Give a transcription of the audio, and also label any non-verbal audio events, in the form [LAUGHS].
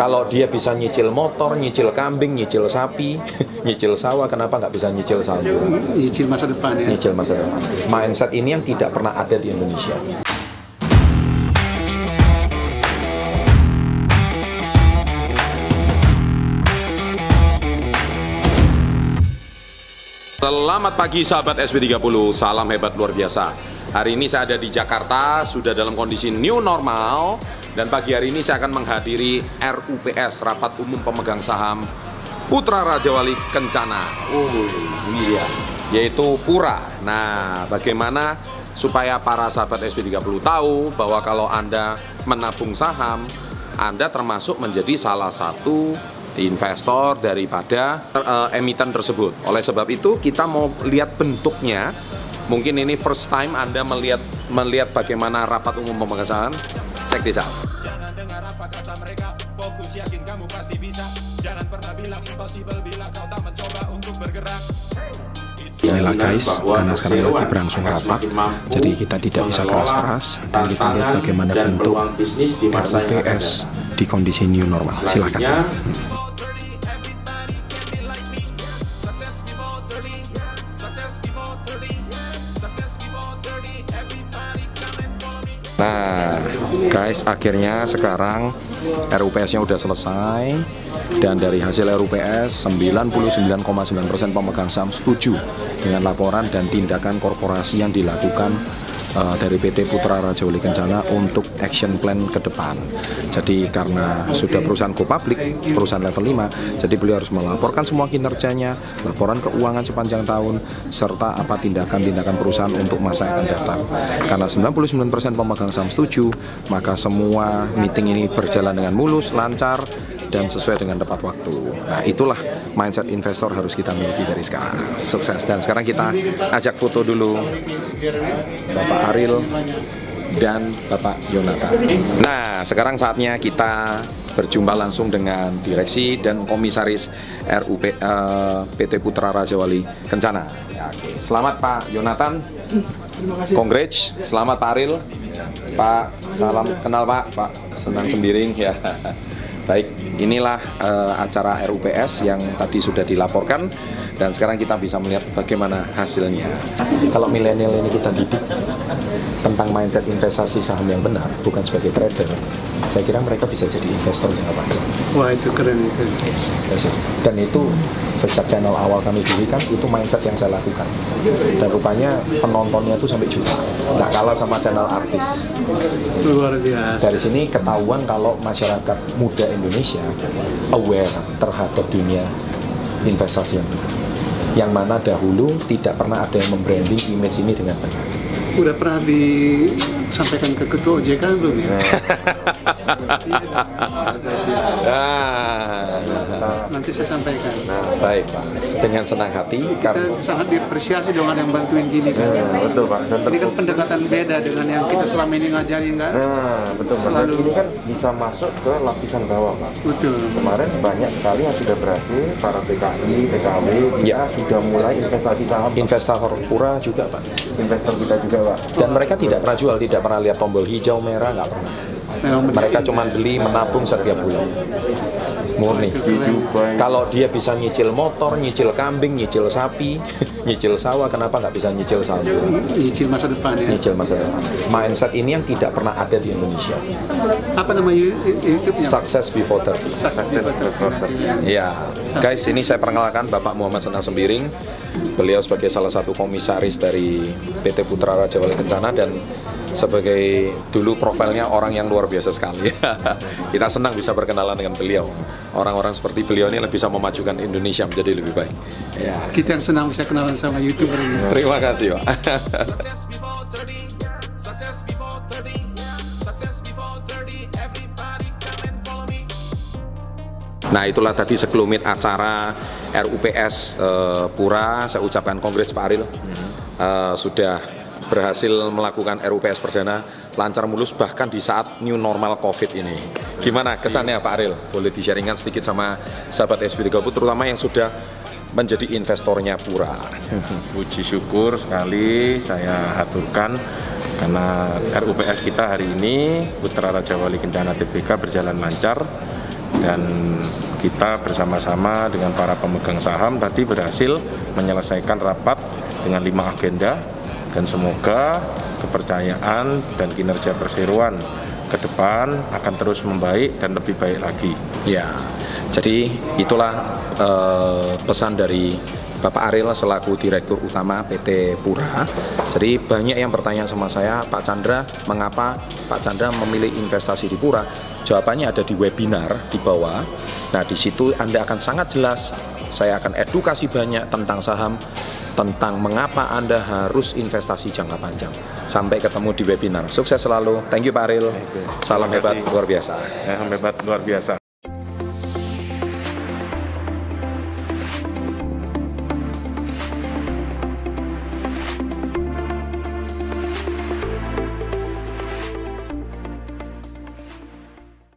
Kalau dia bisa nyicil motor, nyicil kambing, nyicil sapi, [LAUGHS] nyicil sawah, kenapa nggak bisa nyicil saldo? Nyicil masa depan ya. Nyicil masa depan. Mindset ini yang tidak pernah ada di Indonesia. Selamat pagi sahabat SB30, salam hebat luar biasa. Hari ini saya ada di Jakarta, sudah dalam kondisi new normal dan pagi hari ini saya akan menghadiri RUPS Rapat Umum Pemegang Saham Putra Raja Wali Kencana. Oh iya, yaitu Pura. Nah, bagaimana supaya para sahabat SB30 tahu bahwa kalau Anda menabung saham, Anda termasuk menjadi salah satu investor daripada uh, emiten tersebut. Oleh sebab itu kita mau lihat bentuknya. Mungkin ini first time Anda melihat melihat bagaimana rapat umum pemegang saham. Cek this out. Kata mereka Fokus yakin kamu pasti bisa Jangan pernah bilang impossible Bila kau tak mencoba untuk bergerak Inilah guys, karena sekarang lagi berlangsung rapat, jadi kita tidak bisa keras-keras dan kita lihat bagaimana bentuk RUPS di kondisi new normal. Silakan. Success before 30 Success before 30 Success before 30 Everybody come and follow me Nah, guys, akhirnya sekarang RUPS-nya udah selesai. Dan dari hasil RUPS 99,9% pemegang saham setuju dengan laporan dan tindakan korporasi yang dilakukan uh, dari PT Putra Raja Wali Kencana untuk action plan ke depan. Jadi karena sudah perusahaan go public, perusahaan level 5, jadi beliau harus melaporkan semua kinerjanya, laporan keuangan sepanjang tahun, serta apa tindakan-tindakan perusahaan untuk masa yang akan datang. Karena 99% pemegang saham setuju, maka semua meeting ini berjalan dengan mulus, lancar, dan sesuai dengan tepat waktu. Nah, itulah mindset investor harus kita miliki dari sekarang. Sukses dan sekarang kita ajak foto dulu Bapak Aril dan Bapak Yonatan. Nah, sekarang saatnya kita berjumpa langsung dengan direksi dan komisaris RUP eh, PT Putra Raja Wali Kencana. Ya. Selamat Pak Yonatan. Congrats, selamat Pak Aril. Pak, salam kenal Pak, Pak senang sembiring ya. [LAUGHS] Baik, inilah eh, acara RUPS yang tadi sudah dilaporkan dan sekarang kita bisa melihat bagaimana hasilnya. Kalau milenial ini kita didik tentang mindset investasi saham yang benar, bukan sebagai trader, saya kira mereka bisa jadi investor yang apa Wah itu keren itu. Dan itu sejak channel awal kami dirikan itu mindset yang saya lakukan. Dan rupanya penontonnya itu sampai juta, nggak kalah sama channel artis. Luar biasa. Dari sini ketahuan kalau masyarakat muda Indonesia aware terhadap dunia investasi yang benar. Yang mana dahulu tidak pernah ada yang membranding image ini dengan benar. Udah pernah disampaikan ke ketua OJK belum ya? [LAUGHS] Ah, Nanti saya sampaikan. baik Pak, dengan senang hati Kita karena sangat diapresiasi dengan yang bantuin gini kan. betul pak dan Ini kan pendekatan beda dengan yang kita selama ini ngajari enggak? nah betul pak Selalu. ini kan bisa masuk ke lapisan bawah pak Betul. kemarin banyak sekali yang sudah berhasil para PKI, PKW kita Ya. sudah mulai investasi saham investor pura juga Pak. investor kita juga pak Dan mereka tidak pernah jual, tidak pernah lihat tombol hijau merah, nggak pernah. Mereka cuma beli menabung setiap bulan. Murni. Kalau dia bisa nyicil motor, nyicil kambing, nyicil sapi, [LAUGHS] nyicil sawah, kenapa nggak bisa nyicil saldo? Nyicil masa depan ya. Nyicil masa depan. Mindset ini yang tidak pernah ada di Indonesia. Apa nama YouTube-nya? Success before 30. Success before 30. Ya, guys, ini saya perkenalkan Bapak Muhammad Senang Sembiring. Beliau sebagai salah satu komisaris dari PT Putra Raja Wali Kencana dan sebagai dulu profilnya orang yang luar biasa sekali. [LAUGHS] Kita senang bisa berkenalan dengan beliau. Orang-orang seperti beliau ini bisa memajukan Indonesia menjadi lebih baik. Ya. Kita yang senang bisa kenalan sama YouTuber ini. Terima kasih, Pak. Success before 30 Success before 30 Success before 30 Everybody come and follow me Nah itulah tadi sekelumit acara RUPS eh, Pura. Saya ucapkan kongres Pak Aril Eh, sudah berhasil melakukan RUPS perdana lancar mulus bahkan di saat new normal COVID ini. Gimana kesannya Pak Aril? Boleh di-sharingkan sedikit sama sahabat SB30 terutama yang sudah menjadi investornya Pura. [LAUGHS] puji syukur sekali saya aturkan karena RUPS kita hari ini Putra Raja Wali Kencana TBK berjalan lancar dan kita bersama-sama dengan para pemegang saham tadi berhasil menyelesaikan rapat dengan lima agenda dan semoga kepercayaan dan kinerja perseroan ke depan akan terus membaik dan lebih baik lagi. Ya, jadi itulah eh, pesan dari Bapak Ariel selaku Direktur Utama PT Pura. Jadi banyak yang bertanya sama saya, Pak Chandra, mengapa Pak Chandra memilih investasi di Pura? Jawabannya ada di webinar di bawah. Nah, di situ Anda akan sangat jelas. Saya akan edukasi banyak tentang saham, tentang mengapa Anda harus investasi jangka panjang. Sampai ketemu di webinar. Sukses selalu. Thank you Pak Ariel. Salam hebat luar biasa. Ya, hebat luar biasa.